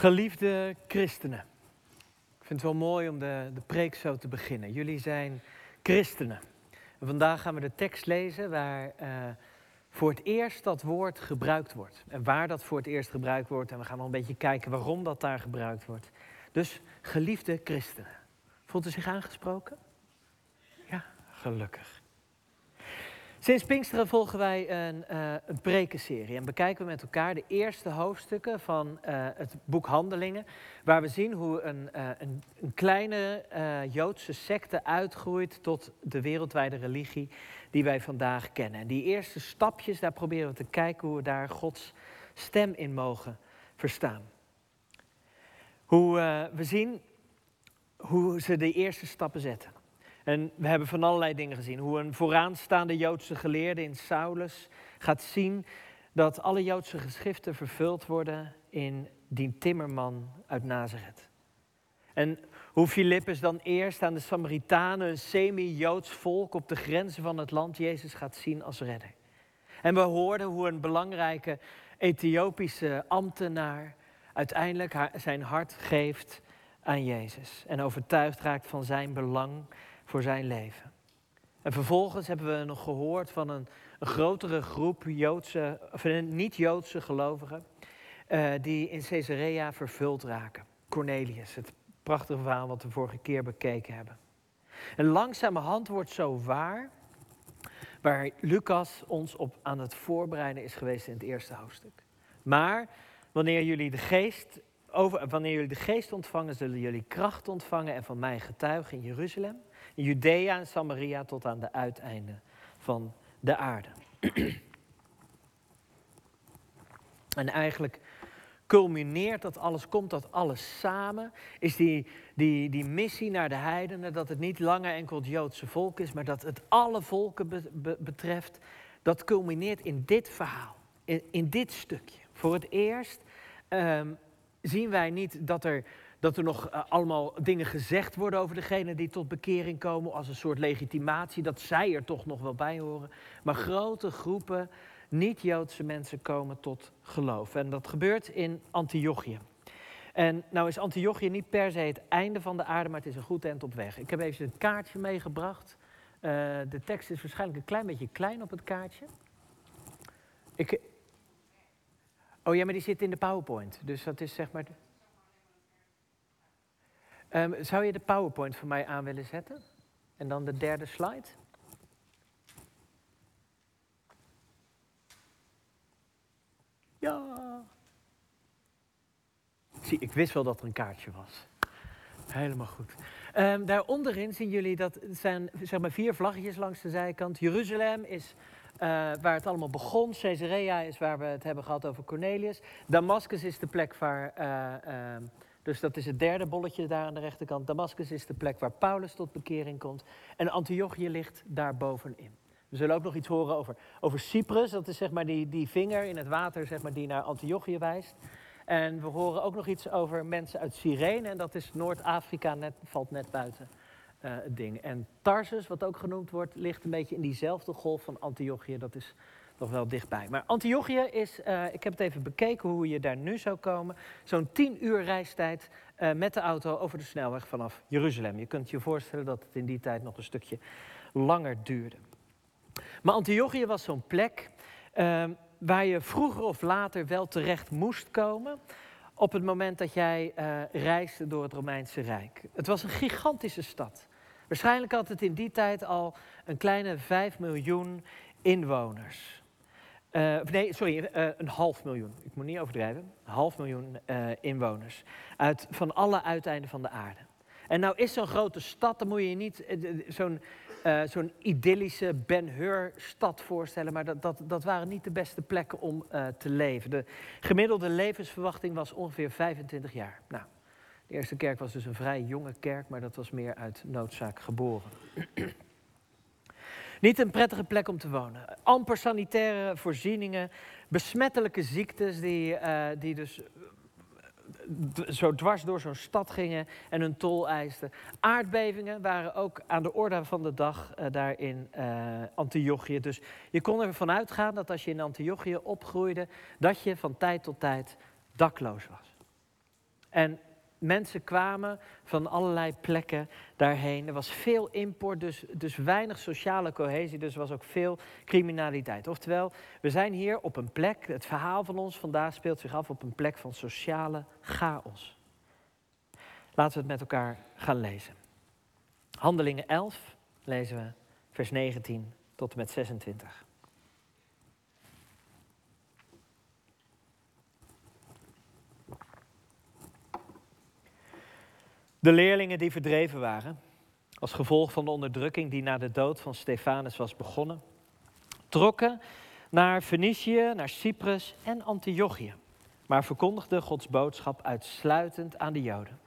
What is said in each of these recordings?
Geliefde christenen, ik vind het wel mooi om de, de preek zo te beginnen. Jullie zijn christenen. En vandaag gaan we de tekst lezen waar uh, voor het eerst dat woord gebruikt wordt. En waar dat voor het eerst gebruikt wordt. En we gaan wel een beetje kijken waarom dat daar gebruikt wordt. Dus geliefde christenen. Voelt u zich aangesproken? Ja, gelukkig. Sinds Pinksteren volgen wij een, uh, een prekenserie en bekijken we met elkaar de eerste hoofdstukken van uh, het boek Handelingen, waar we zien hoe een, uh, een, een kleine Joodse secte uitgroeit tot de wereldwijde religie die wij vandaag kennen. En die eerste stapjes, daar proberen we te kijken hoe we daar Gods stem in mogen verstaan. Hoe we zien hoe ze de eerste stappen zetten. En we hebben van allerlei dingen gezien. Hoe een vooraanstaande Joodse geleerde in Saulus gaat zien dat alle Joodse geschriften vervuld worden in die timmerman uit Nazareth. En hoe Filippus dan eerst aan de Samaritanen, een semi-Joods volk op de grenzen van het land, Jezus gaat zien als redder. En we hoorden hoe een belangrijke Ethiopische ambtenaar uiteindelijk zijn hart geeft aan Jezus. En overtuigd raakt van zijn belang voor zijn leven. En vervolgens hebben we nog gehoord van een, grotere groep Joodse, of niet-Joodse gelovigen uh, die in Caesarea vervuld raken. Cornelius, het prachtige verhaal wat we vorige keer bekeken hebben. En langzamerhand wordt zo waar waar Lucas ons op aan het voorbereiden is geweest in het eerste hoofdstuk. Maar wanneer jullie de geest, over, wanneer jullie de geest ontvangen, zullen jullie kracht ontvangen en van mij getuigen in Jeruzalem, Judea en Samaria tot aan de uiteinden van de aarde. en eigenlijk culmineert dat alles, komt dat alles samen, is die, die, die missie naar de heidenen, dat het niet langer enkel het Joodse volk is, maar dat het alle volken betreft, dat culmineert in dit verhaal, in, in dit stukje. Voor het eerst um, zien wij niet dat er dat er nog uh, allemaal dingen gezegd worden over degene die tot bekering komen, als een soort legitimatie, dat zij er toch nog wel bij horen. Maar grote groepen niet-Joodse mensen komen tot geloof. En dat gebeurt in Antiochië. En nou is Antiochië niet per se het einde van de aarde, maar het is een goed eind op weg. Ik heb even een kaartje meegebracht. Uh, de tekst is waarschijnlijk een klein beetje klein op het kaartje. Ik... Oh ja, maar die zit in de PowerPoint. Dus dat is zeg maar. Um, zou je de PowerPoint voor mij aan willen zetten? En dan de derde slide. Ja. Zie, ik wist wel dat er een kaartje was. Helemaal goed. Um, daar onderin zien jullie dat zijn zeg maar vier vlaggetjes langs de zijkant. Jeruzalem is uh, waar het allemaal begon. Caesarea is waar we het hebben gehad over Cornelius. Damascus is de plek waar uh, uh, dus dat is het derde bolletje daar aan de rechterkant. Damascus is de plek waar Paulus tot bekering komt. En Antiochië ligt daar bovenin. We zullen ook nog iets horen over, over Cyprus. Dat is zeg maar die, die vinger in het water zeg maar, die naar Antiochië wijst. En we horen ook nog iets over mensen uit Cyrene. En dat is Noord-Afrika, net, valt net buiten uh, het ding. En Tarsus, wat ook genoemd wordt, ligt een beetje in diezelfde golf van Antiochië. Dat is nog wel dichtbij. Maar Antiochië is, uh, ik heb het even bekeken hoe je daar nu zou komen. Zo'n tien uur reistijd uh, met de auto over de snelweg vanaf Jeruzalem. Je kunt je voorstellen dat het in die tijd nog een stukje langer duurde. Maar Antiochië was zo'n plek uh, waar je vroeger of later wel terecht moest komen op het moment dat jij reisde door het Romeinse Rijk. Het was een gigantische stad. Waarschijnlijk had het in die tijd al een kleine 5 miljoen inwoners. Uh, nee, sorry, uh, een half miljoen. Ik moet niet overdrijven. Een half miljoen uh, inwoners. Uit, van alle uiteinden van de aarde. En nou is zo'n grote stad, dan moet je je niet zo'n zo'n idyllische Ben-Hur-stad voorstellen. Maar dat, dat, dat waren niet de beste plekken om te leven. De gemiddelde levensverwachting was ongeveer 25 jaar. Nou, de eerste kerk was dus een vrij jonge kerk, maar dat was meer uit noodzaak geboren. Niet een prettige plek om te wonen. Amper sanitaire voorzieningen, besmettelijke ziektes die, uh, die dus eh, zo dwars door zo'n stad gingen en hun tol eisten. Aardbevingen waren ook aan de orde van de dag uh, daar in uh, Antiochië. Dus je kon ervan uitgaan dat als je in Antiochië opgroeide, dat je van tijd tot tijd dakloos was. En mensen kwamen van allerlei plekken daarheen. Er was veel import, dus, dus weinig sociale cohesie, dus was ook veel criminaliteit. Oftewel, we zijn hier op een plek, het verhaal van ons vandaag speelt zich af op een plek van sociale chaos. Laten we het met elkaar gaan lezen. Handelingen 11 lezen we vers 19 tot en met 26. De leerlingen die verdreven waren, als gevolg van de onderdrukking die na de dood van Stefanus was begonnen, trokken naar Fenicië, naar Cyprus en Antiochië, maar verkondigden Gods boodschap uitsluitend aan de Joden.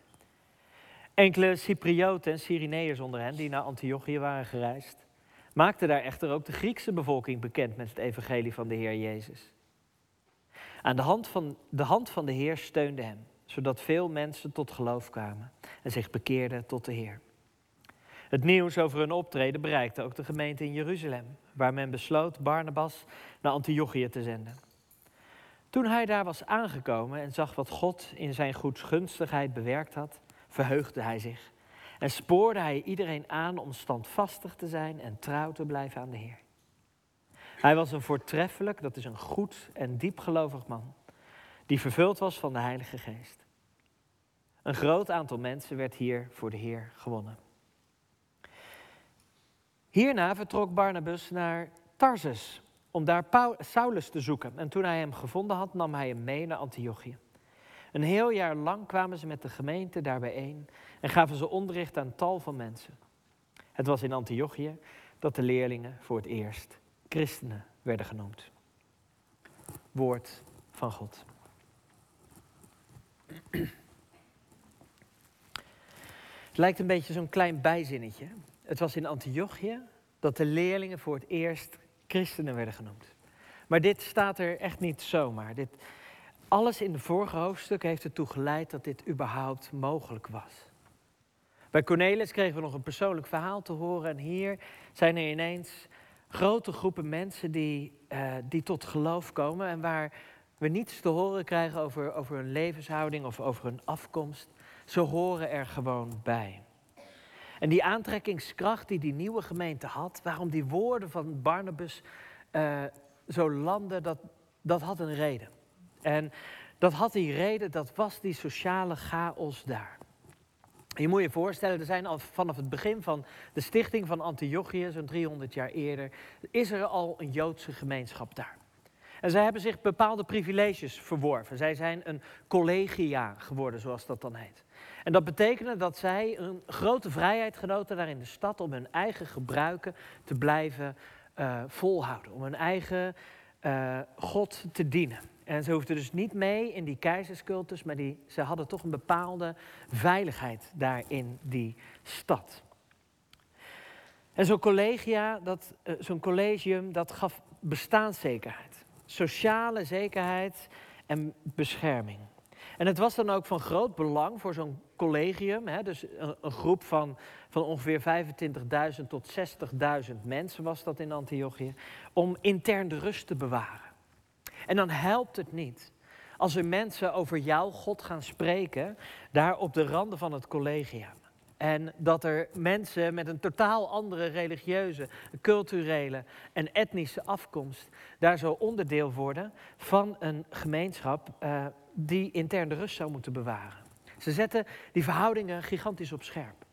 Enkele Cyprioten en Cyreneërs onder hen, die naar Antiochië waren gereisd, maakten daar echter ook de Griekse bevolking bekend met het evangelie van de Heer Jezus. Aan de hand van de, hand van de Heer steunde hen, zodat veel mensen tot geloof kwamen en zich bekeerden tot de Heer. Het nieuws over hun optreden bereikte ook de gemeente in Jeruzalem, waar men besloot Barnabas naar Antiochië te zenden. Toen hij daar was aangekomen en zag wat God in zijn goedsgunstigheid bewerkt had, verheugde hij zich en spoorde hij iedereen aan om standvastig te zijn en trouw te blijven aan de Heer. Hij was een voortreffelijk, dat is een goed en diepgelovig man, die vervuld was van de Heilige Geest. Een groot aantal mensen werd hier voor de Heer gewonnen. Hierna vertrok Barnabas naar Tarsus om daar Saulus te zoeken. En toen hij hem gevonden had, nam hij hem mee naar Antiochië. Een heel jaar lang kwamen ze met de gemeente daar bijeen en gaven ze onderricht aan tal van mensen. Het was in Antiochië dat de leerlingen voor het eerst christenen werden genoemd. Woord van God. Het lijkt een beetje zo'n klein bijzinnetje. Het was in Antiochië dat de leerlingen voor het eerst christenen werden genoemd. Maar dit staat er echt niet zomaar. Dit, alles in de vorige hoofdstuk heeft ertoe geleid dat dit überhaupt mogelijk was. Bij Cornelis kregen we nog een persoonlijk verhaal te horen. En hier zijn er ineens grote groepen mensen die, uh, die tot geloof komen. En waar we niets te horen krijgen over, over hun levenshouding of over hun afkomst. Ze horen er gewoon bij. En die aantrekkingskracht die die nieuwe gemeente had, waarom die woorden van Barnabas uh, zo landen, dat, dat had een reden. En dat had die reden, dat was die sociale chaos daar. Je moet je voorstellen, er zijn al vanaf het begin van de stichting van Antiochië, zo'n 300 jaar eerder, is er al een Joodse gemeenschap daar. En zij hebben zich bepaalde privileges verworven. Zij zijn een collegia geworden, zoals dat dan heet. En dat betekende dat zij een grote vrijheid genoten daar in de stad om hun eigen gebruiken te blijven uh, volhouden. Om hun eigen uh, God te dienen. En ze hoefden dus niet mee in die keizerscultus, maar die, ze hadden toch een bepaalde veiligheid daar in die stad. En zo'n collegia, dat, uh, zo'n collegium, dat gaf bestaanszekerheid. Sociale zekerheid en bescherming. En het was dan ook van groot belang voor zo'n collegium, hè, dus een, groep van, van ongeveer 25.000 tot 60.000 mensen was dat in Antiochië, om intern de rust te bewaren. En dan helpt het niet als er mensen over jouw God gaan spreken, daar op de randen van het collegium. En dat er mensen met een totaal andere religieuze, culturele en etnische afkomst daar zo onderdeel worden van een gemeenschap uh, die intern de rust zou moeten bewaren. Ze zetten die verhoudingen gigantisch op scherp.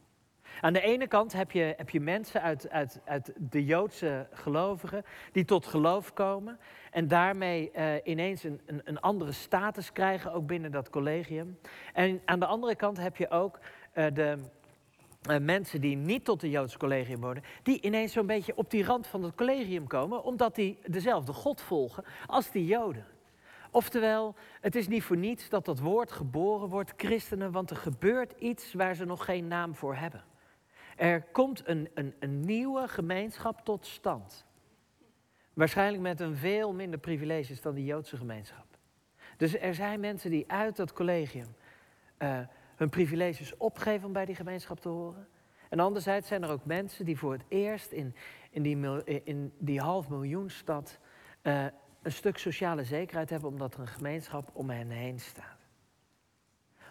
Aan de ene kant heb je, heb je mensen uit, uit, uit de Joodse gelovigen die tot geloof komen en daarmee uh, ineens een, een, een, andere status krijgen, ook binnen dat collegium. En aan de andere kant heb je ook uh, de uh, mensen die niet tot het Joodse collegium worden, die ineens zo'n beetje op die rand van het collegium komen, omdat die dezelfde God volgen als die Joden. Oftewel, het is niet voor niets dat dat woord geboren wordt, christenen, want er gebeurt iets waar ze nog geen naam voor hebben. Er komt een, een, een nieuwe gemeenschap tot stand. Waarschijnlijk met een veel minder privileges dan die Joodse gemeenschap. Dus er zijn mensen die uit dat collegium uh, hun privileges opgeven om bij die gemeenschap te horen. En anderzijds zijn er ook mensen die voor het eerst in, in, die, in die half miljoen stad uh, een stuk sociale zekerheid hebben omdat er een gemeenschap om hen heen staat.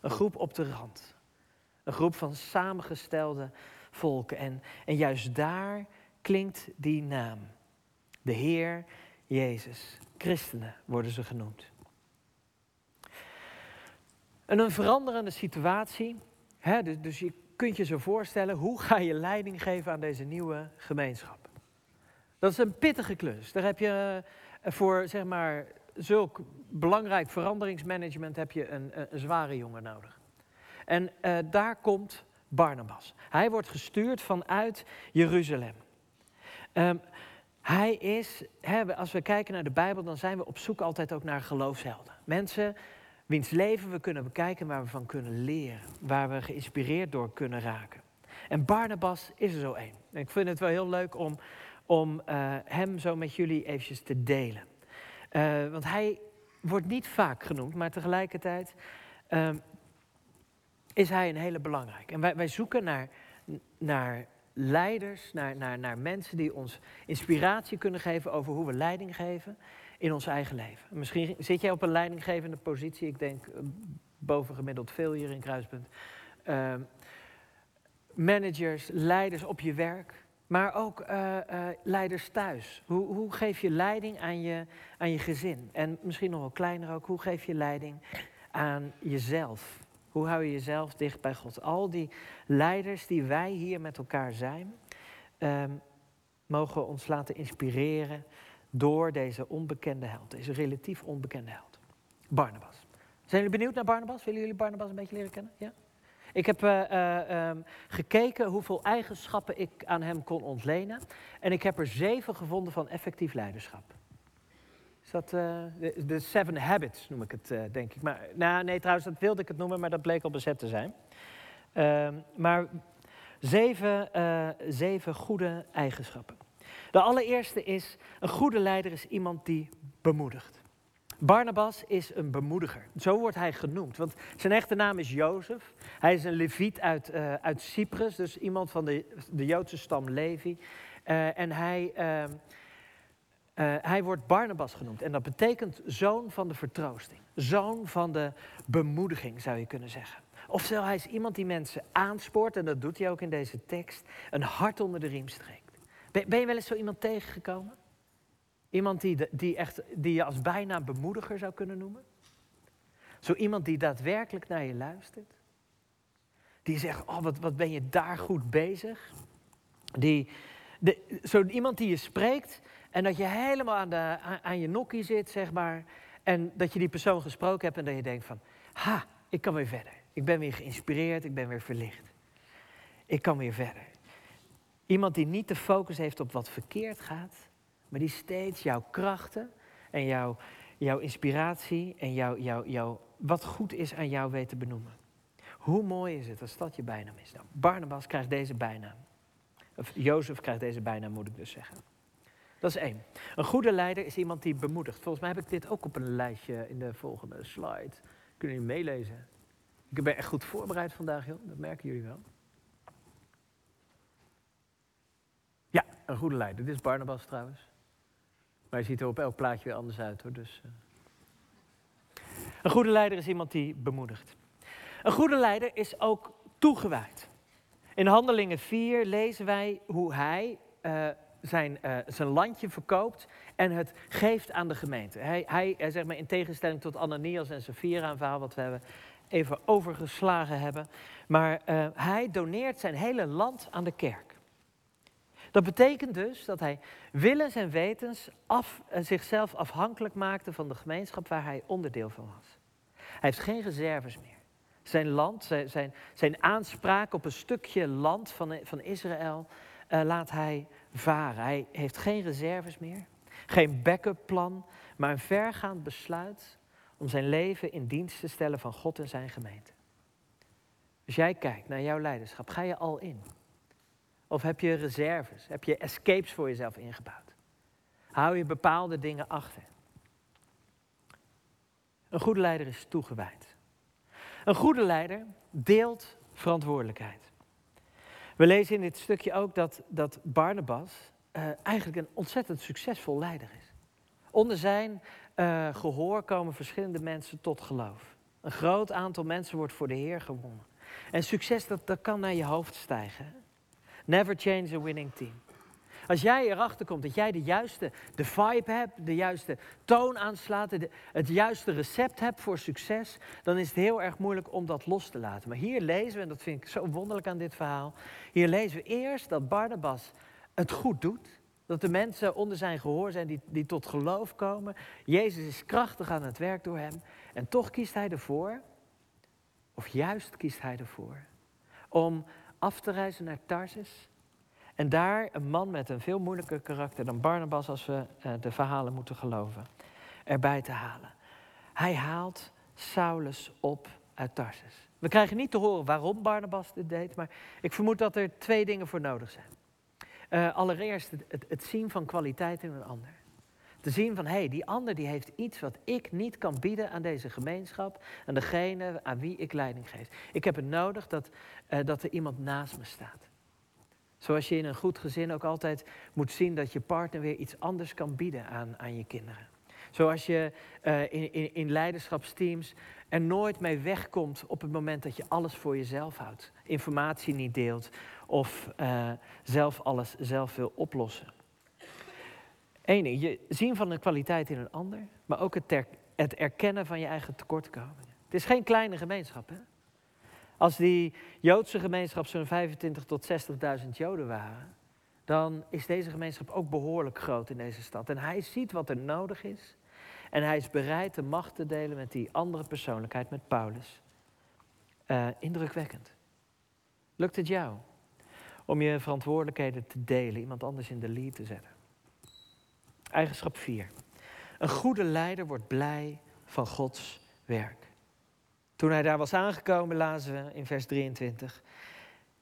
Een groep op de rand. Een groep van samengestelde volken. En, en juist daar klinkt die naam. De Heer Jezus. Christenen worden ze genoemd. En een veranderende situatie. Hè, dus, dus je kunt je zo voorstellen, hoe ga je leiding geven aan deze nieuwe gemeenschap? Dat is een pittige klus. Daar heb je eh, voor zeg maar, zulk belangrijk veranderingsmanagement heb je een, een, zware jongen nodig. En uh, daar komt Barnabas. Hij wordt gestuurd vanuit Jeruzalem. Um, hij is, hè, als we kijken naar de Bijbel, dan zijn we op zoek altijd ook naar geloofshelden. Mensen wiens leven we kunnen bekijken, waar we van kunnen leren, waar we geïnspireerd door kunnen raken. En Barnabas is er zo één. ik vind het wel heel leuk om, om uh, hem zo met jullie eventjes te delen. Uh, want hij wordt niet vaak genoemd, maar tegelijkertijd uh, is hij een hele belangrijke. En wij, wij zoeken naar, naar leiders, naar, naar, naar mensen die ons inspiratie kunnen geven over hoe we leiding geven in ons eigen leven. Misschien zit jij op een leidinggevende positie, ik denk eh, bovengemiddeld veel hier in Kruispunt. Uh, managers, leiders op je werk, maar ook uh, uh, leiders thuis. Hoe, hoe, geef je leiding aan je, aan je gezin? En misschien nog wel kleiner ook, hoe geef je leiding aan jezelf? Hoe hou je jezelf dicht bij God? Al die leiders die wij hier met elkaar zijn, um, mogen ons laten inspireren door deze onbekende held, deze relatief onbekende held. Barnabas. Zijn jullie benieuwd naar Barnabas? Willen jullie Barnabas een beetje leren kennen? Ja? Ik heb uh, uh, um, gekeken hoeveel eigenschappen ik aan hem kon ontlenen. En ik heb er zeven gevonden van effectief leiderschap. Is dat de, de, Seven Habits, noem ik het, denk ik. Maar, nou, nee, trouwens, dat wilde ik het noemen, maar dat bleek al bezet te zijn. Ehm, maar zeven, zeven goede eigenschappen. De allereerste is, een goede leider is iemand die bemoedigt. Barnabas is een bemoediger. Zo wordt hij genoemd. Want zijn echte naam is Jozef. Hij is een leviet uit, uh, uit Cyprus, dus iemand van de, de Joodse stam Levi. Uh, en hij, uh, hij wordt Barnabas genoemd. En dat betekent zoon van de vertroosting. Zoon van de bemoediging, zou je kunnen zeggen. Oftewel, hij is iemand die mensen aanspoort, en dat doet hij ook in deze tekst, een hart onder de riem streekt. Ben je wel eens zo iemand tegengekomen? Iemand die, die, echt, die je als bijna bemoediger zou kunnen noemen? Zo iemand die daadwerkelijk naar je luistert? Die zegt, oh wat, wat ben je daar goed bezig? Die, de, zo iemand die je spreekt en dat je helemaal aan, de, aan, je nokkie zit, zeg maar. En dat je die persoon gesproken hebt en dat je denkt van, ha, ik kan weer verder. Ik ben weer geïnspireerd, ik ben weer verlicht. Ik kan weer verder. Iemand die niet de focus heeft op wat verkeerd gaat, maar die steeds jouw krachten en jouw, jouw inspiratie en jouw, jouw, jouw, wat goed is aan jou weet te benoemen. Hoe mooi is het als dat je bijnaam is? Nou, Barnabas krijgt deze bijnaam. Of Jozef krijgt deze bijnaam, moet ik dus zeggen. Dat is één. Een goede leider is iemand die bemoedigt. Volgens mij heb ik dit ook op een lijstje in de volgende slide. Kunnen jullie meelezen? Ik ben echt goed voorbereid vandaag, joh. Dat merken jullie wel. Een goede leider. Dit is Barnabas trouwens. Maar hij ziet er op elk plaatje weer anders uit hoor. Dus, uh... Een goede leider is iemand die bemoedigt. Een goede leider is ook toegewijd. In Handelingen 4 lezen wij hoe hij uh, zijn, uh, zijn landje verkoopt en het geeft aan de gemeente. Hij, hij zeg maar in tegenstelling tot Ananias en Safira, een verhaal wat we hebben even overgeslagen hebben. Maar hij doneert zijn hele land aan de kerk. Dat betekent dus dat hij willens en wetens af, eh, zichzelf afhankelijk maakte van de gemeenschap waar hij onderdeel van was. Hij heeft geen reserves meer. Zijn land, zijn, zijn, zijn aanspraak op een stukje land van, van Israël uh, laat hij varen. Hij heeft geen reserves meer, geen backup plan, maar een vergaand besluit om zijn leven in dienst te stellen van God en zijn gemeente. Als jij kijkt naar jouw leiderschap, ga je al in. Of heb je reserves? Heb je escapes voor jezelf ingebouwd? Hou je bepaalde dingen achter? Een goede leider is toegewijd. Een goede leider deelt verantwoordelijkheid. We lezen in dit stukje ook dat, dat Barnabas uh, eigenlijk een ontzettend succesvol leider is. Onder zijn uh, gehoor komen verschillende mensen tot geloof. Een groot aantal mensen wordt voor de Heer gewonnen. En succes, dat, dat kan naar je hoofd stijgen. Never change a winning team. Als jij erachter komt dat jij de juiste de vibe hebt, de juiste toon aanslaat, het juiste recept hebt voor succes, dan is het heel erg moeilijk om dat los te laten. Maar hier lezen we, en dat vind ik zo wonderlijk aan dit verhaal, hier lezen we eerst dat Barnabas het goed doet. Dat de mensen onder zijn gehoor zijn die, die tot geloof komen. Jezus is krachtig aan het werk door hem. En toch kiest hij ervoor, of juist kiest hij ervoor, om af te reizen naar Tarsus en daar een man met een veel moeilijker karakter dan Barnabas, als we uh, de verhalen moeten geloven, erbij te halen. Hij haalt Saulus op uit Tarsus. We krijgen niet te horen waarom Barnabas dit deed, maar ik vermoed dat er twee dingen voor nodig zijn. Uh, allereerst het, het, zien van kwaliteit in een ander. Te zien van, hé, hey, die ander die heeft iets wat ik niet kan bieden aan deze gemeenschap, aan degene aan wie ik leiding geef. Ik heb het nodig dat, uh, dat er iemand naast me staat. Zoals je in een goed gezin ook altijd moet zien dat je partner weer iets anders kan bieden aan, aan je kinderen. Zoals je uh, in, in, in, leiderschapsteams er nooit mee wegkomt op het moment dat je alles voor jezelf houdt. Informatie niet deelt of uh, zelf alles zelf wil oplossen. Eén je zien van de kwaliteit in een ander, maar ook het, het erkennen van je eigen tekortkomingen. Het is geen kleine gemeenschap, hè? Als die Joodse gemeenschap zo'n 25 tot 60.000 Joden waren, dan is deze gemeenschap ook behoorlijk groot in deze stad. En hij ziet wat er nodig is. En hij is bereid de macht te delen met die andere persoonlijkheid, met Paulus. Uh, indrukwekkend. Lukt het jou om je verantwoordelijkheden te delen, iemand anders in de lead te zetten? Eigenschap 4. Een goede leider wordt blij van Gods werk. Toen hij daar was aangekomen, lazen we in vers 23.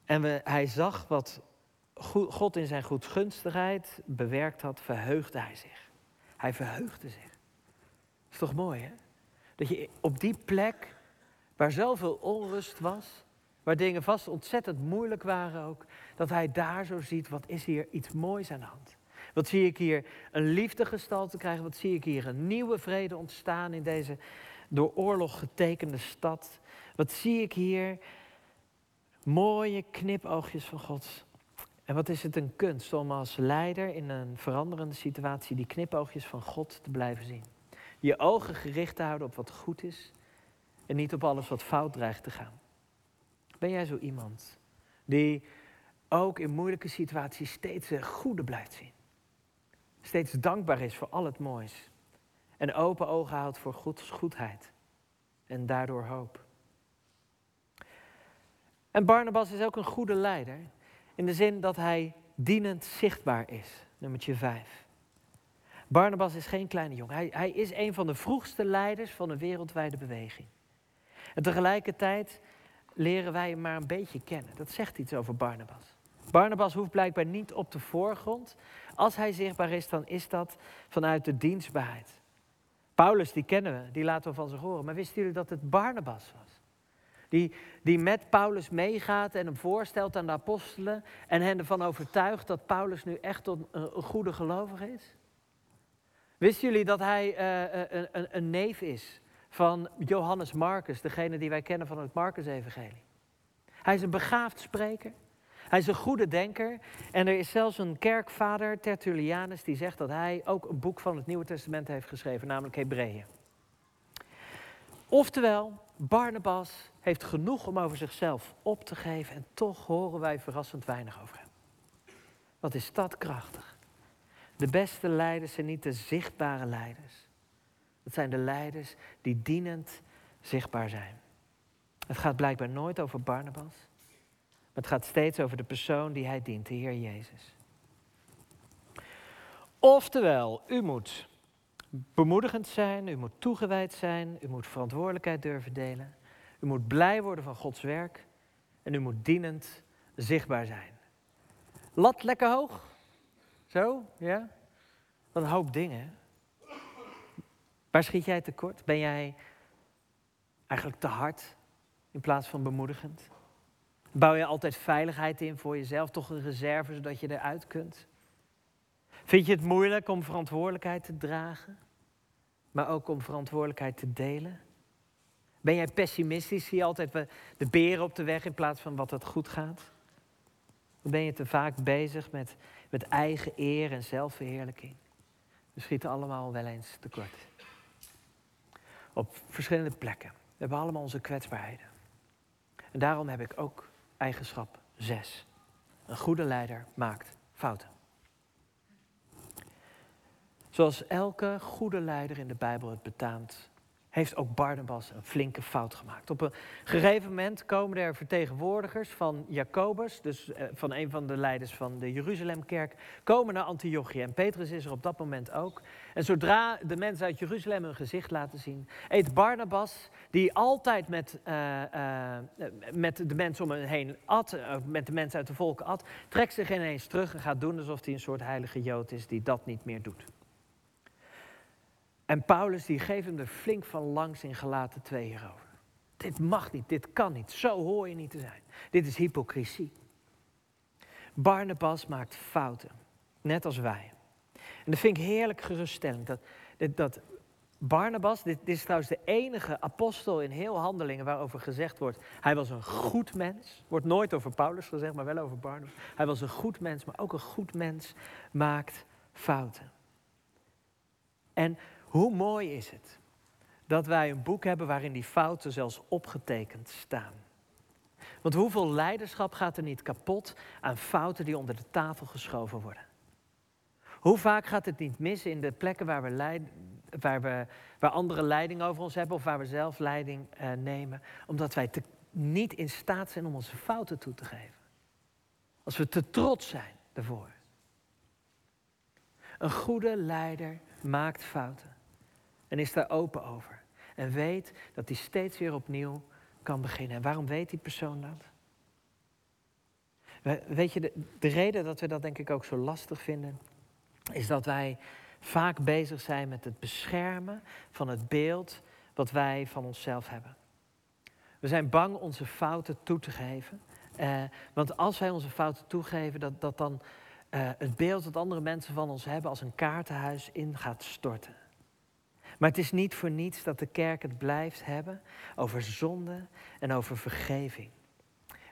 En we, hij zag wat God in zijn goedgunstigheid bewerkt had, verheugde hij zich. Hij verheugde zich. Dat is toch mooi, hè? Dat je op die plek, waar zoveel onrust was, waar dingen vast ontzettend moeilijk waren ook, dat hij daar zo ziet, wat is hier iets moois aan de hand. Wat zie ik hier een liefdegestalte krijgen, wat zie ik hier een nieuwe vrede ontstaan in deze door oorlog getekende stad. Wat zie ik hier? Mooie knipoogjes van God. En wat is het een kunst om als leider in een veranderende situatie die knipoogjes van God te blijven zien. Je ogen gericht te houden op wat goed is en niet op alles wat fout dreigt te gaan. Ben jij zo iemand die ook in moeilijke situaties steeds het goede blijft zien? Steeds dankbaar is voor al het moois en open ogen houdt voor Gods goedheid en daardoor hoop. En Barnabas is ook een goede leider in de zin dat hij dienend zichtbaar is. Nummertje 5. Barnabas is geen kleine jongen. Hij, hij is een van de vroegste leiders van een wereldwijde beweging. En tegelijkertijd leren wij hem maar een beetje kennen. Dat zegt iets over Barnabas. Barnabas hoeft blijkbaar niet op de voorgrond. Als hij zichtbaar is, dan is dat vanuit de dienstbaarheid. Paulus, die kennen we, die laten we van zich horen. Maar wisten jullie dat het Barnabas was? Die, die met Paulus meegaat en hem voorstelt aan de apostelen. En hen ervan overtuigt dat Paulus nu echt een, een goede gelovige is? Wisten jullie dat hij uh, een, een, een neef is van Johannes Marcus, degene die wij kennen van het Marcus-evangelie? Hij is een begaafd spreker. Hij is een goede denker. En er is zelfs een kerkvader, Tertullianus, die zegt dat hij ook een boek van het Nieuwe Testament heeft geschreven, namelijk Hebreeën. Oftewel, Barnabas heeft genoeg om over zichzelf op te geven en toch horen wij verrassend weinig over hem. Wat is dat krachtig? De beste leiders zijn niet de zichtbare leiders. Dat zijn de leiders die dienend zichtbaar zijn. Het gaat blijkbaar nooit over Barnabas. Het gaat steeds over de persoon die hij dient, de Heer Jezus. Oftewel, u moet bemoedigend zijn, u moet toegewijd zijn, u moet verantwoordelijkheid durven delen, u moet blij worden van Gods werk en u moet dienend zichtbaar zijn. Lat lekker hoog. Zo, ja? Wat een hoop dingen. Waar schiet jij tekort? Ben jij eigenlijk te hard in plaats van bemoedigend? Bouw je altijd veiligheid in voor jezelf, toch een reserve zodat je eruit kunt? Vind je het moeilijk om verantwoordelijkheid te dragen, maar ook om verantwoordelijkheid te delen? Ben jij pessimistisch? Zie je altijd de beren op de weg in plaats van wat het goed gaat? Of ben je te vaak bezig met, met eigen eer en zelfverheerlijking? We schieten allemaal wel eens tekort. Op verschillende plekken. We hebben allemaal onze kwetsbaarheden. En daarom heb ik ook eigenschap 6. Een goede leider maakt fouten. Zoals elke goede leider in de Bijbel het betaamt, heeft ook Barnabas een flinke fout gemaakt. Op een gegeven moment komen er vertegenwoordigers van Jacobus, dus eh, van een van de leiders van de Jeruzalemkerk, komen naar Antiochië. En Petrus is er op dat moment ook. En zodra de mensen uit Jeruzalem hun gezicht laten zien, eet Barnabas, die altijd met, uh, uh, met de mensen om hem heen at, met de mensen uit de volken at, trekt zich ineens terug en gaat doen alsof hij een soort heilige jood is die dat niet meer doet. En Paulus die geeft hem er flink van langs in gelaten twee hierover. Dit mag niet, dit kan niet, zo hoor je niet te zijn. Dit is hypocrisie. Barnabas maakt fouten, net als wij. En dat vind ik heerlijk geruststellend. Dat, dat Barnabas, dit, dit, is trouwens de enige apostel in heel handelingen waarover gezegd wordt, hij was een goed mens. Wordt nooit over Paulus gezegd, maar wel over Barnabas. Hij was een goed mens, maar ook een goed mens maakt fouten. En hoe mooi is het dat wij een boek hebben waarin die fouten zelfs opgetekend staan. Want hoeveel leiderschap gaat er niet kapot aan fouten die onder de tafel geschoven worden? Hoe vaak gaat het niet mis in de plekken waar, we leid, waar, we, waar anderen leiding over ons hebben of waar we zelf leiding uh, nemen, omdat wij te, niet in staat zijn om onze fouten toe te geven? Als we te trots zijn daarvoor. Een goede leider maakt fouten en is daar open over. En weet dat hij steeds weer opnieuw kan beginnen. En waarom weet die persoon dat? Weet je, de, de reden dat we dat denk ik ook zo lastig vinden, is dat wij vaak bezig zijn met het beschermen van het beeld wat wij van onszelf hebben. We zijn bang onze fouten toe te geven. Eh, want als wij onze fouten toegeven, dat, dat dan uh, het beeld dat andere mensen van ons hebben als een kaartenhuis in gaat storten. Maar het is niet voor niets dat de kerk het blijft hebben over zonde en over vergeving.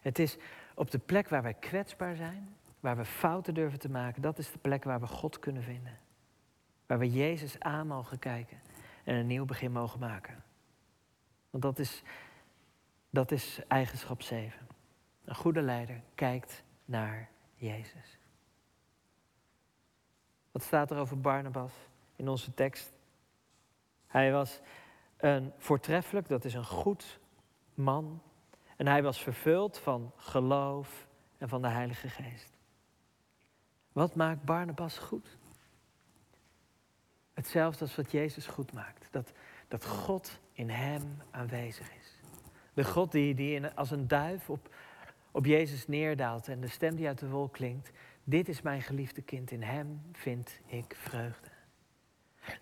Het is op de plek waar wij kwetsbaar zijn, waar we fouten durven te maken, dat is de plek waar we God kunnen vinden. Waar we Jezus aan mogen kijken en een nieuw begin mogen maken. Want dat is, dat is eigenschap 7. Een goede leider kijkt naar Jezus. Wat staat er over Barnabas in onze tekst? Hij was een voortreffelijk, dat is een goed man. En hij was vervuld van geloof en van de Heilige Geest. Wat maakt Barnabas goed? Hetzelfde als wat Jezus goed maakt. Dat, dat God in hem aanwezig is. De God die, die als een duif op, op Jezus neerdaalt en de stem die uit de wolk klinkt. Dit is mijn geliefde kind, in hem vind ik vreugde.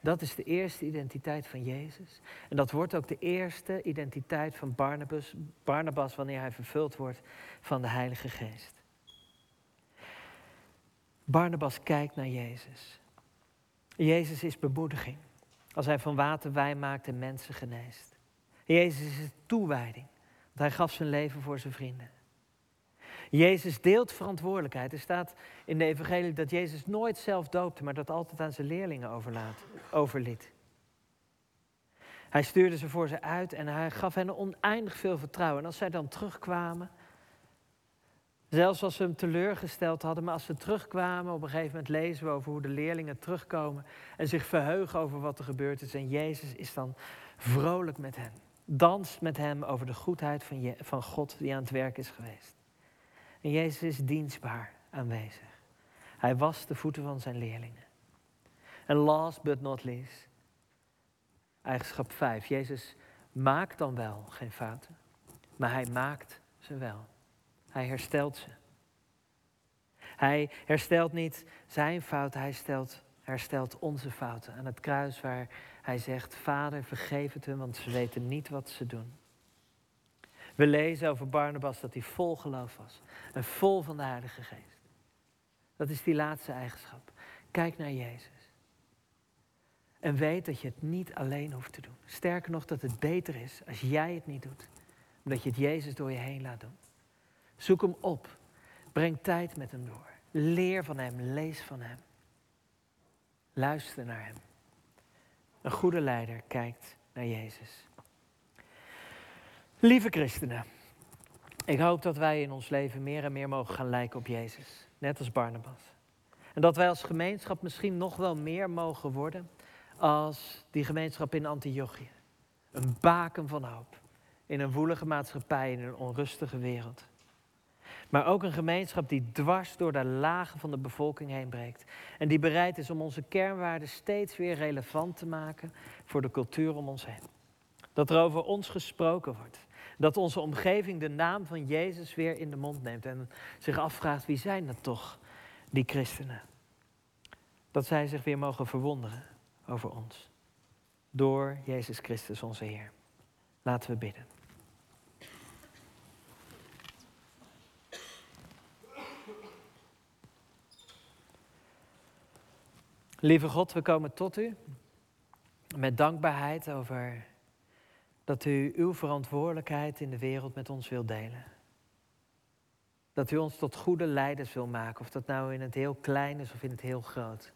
Dat is de eerste identiteit van Jezus. En dat wordt ook de eerste identiteit van Barnabas, Barnabas wanneer hij vervuld wordt van de Heilige Geest. Barnabas kijkt naar Jezus. Jezus is bemoediging als hij van water wijn maakt en mensen geneest. Jezus is toewijding, want hij gaf zijn leven voor zijn vrienden. Jezus deelt verantwoordelijkheid. Er staat in de evangelie dat Jezus nooit zelf doopte, maar dat altijd aan zijn leerlingen overlaat, overliet. Hij stuurde ze voor ze uit en hij gaf hen oneindig veel vertrouwen. En als zij dan terugkwamen, zelfs als ze hem teleurgesteld hadden, maar als ze terugkwamen, op een gegeven moment lezen we over hoe de leerlingen terugkomen en zich verheugen over wat er gebeurd is. En Jezus is dan vrolijk met hen, danst met hem over de goedheid van, van God die aan het werk is geweest. En Jezus is dienstbaar aanwezig. Hij was de voeten van zijn leerlingen. En last but not least, eigenschap 5. Jezus maakt dan wel geen fouten, maar hij maakt ze wel. Hij herstelt ze. Hij herstelt niet zijn fouten, hij stelt, herstelt onze fouten. Aan het kruis waar hij zegt, Vader vergeef het hun, want ze weten niet wat ze doen. We lezen over Barnabas dat hij vol geloof was en vol van de Heilige Geest. Dat is die laatste eigenschap. Kijk naar Jezus. En weet dat je het niet alleen hoeft te doen. Sterker nog, dat het beter is als jij het niet doet. Omdat je het Jezus door je heen laat doen. Zoek hem op. Breng tijd met hem door. Leer van hem. Lees van hem. Luister naar hem. Een goede leider kijkt naar Jezus. Lieve christenen, ik hoop dat wij in ons leven meer en meer mogen gaan lijken op Jezus, net als Barnabas. En dat wij als gemeenschap misschien nog wel meer mogen worden als die gemeenschap in Antiochië. Een baken van hoop in een woelige maatschappij, in een onrustige wereld. Maar ook een gemeenschap die dwars door de lagen van de bevolking heen breekt. En die bereid is om onze kernwaarden steeds weer relevant te maken voor de cultuur om ons heen. Dat er over ons gesproken wordt. Dat onze omgeving de naam van Jezus weer in de mond neemt en zich afvraagt wie zijn dat toch, die christenen. Dat zij zich weer mogen verwonderen over ons. Door Jezus Christus onze Heer. Laten we bidden. Lieve God, we komen tot u met dankbaarheid over dat u uw verantwoordelijkheid in de wereld met ons wilt delen. Dat u ons tot goede leiders wil maken, of dat nou in het heel klein is of in het heel groot.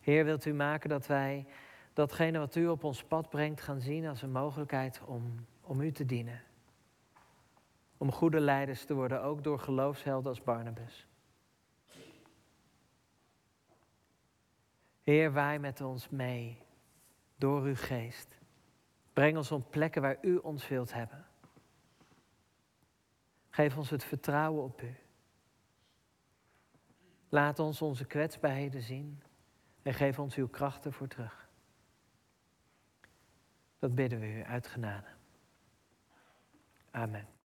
Heer, wilt u maken dat wij datgene wat u op ons pad brengt gaan zien als een mogelijkheid om, om u te dienen. Om goede leiders te worden, ook door geloofshelden als Barnabas. Heer, waai met ons mee door uw geest. Breng ons op plekken waar u ons wilt hebben. Geef ons het vertrouwen op u. Laat ons onze kwetsbaarheden zien en geef ons uw krachten voor terug. Dat bidden we u uit genade. Amen.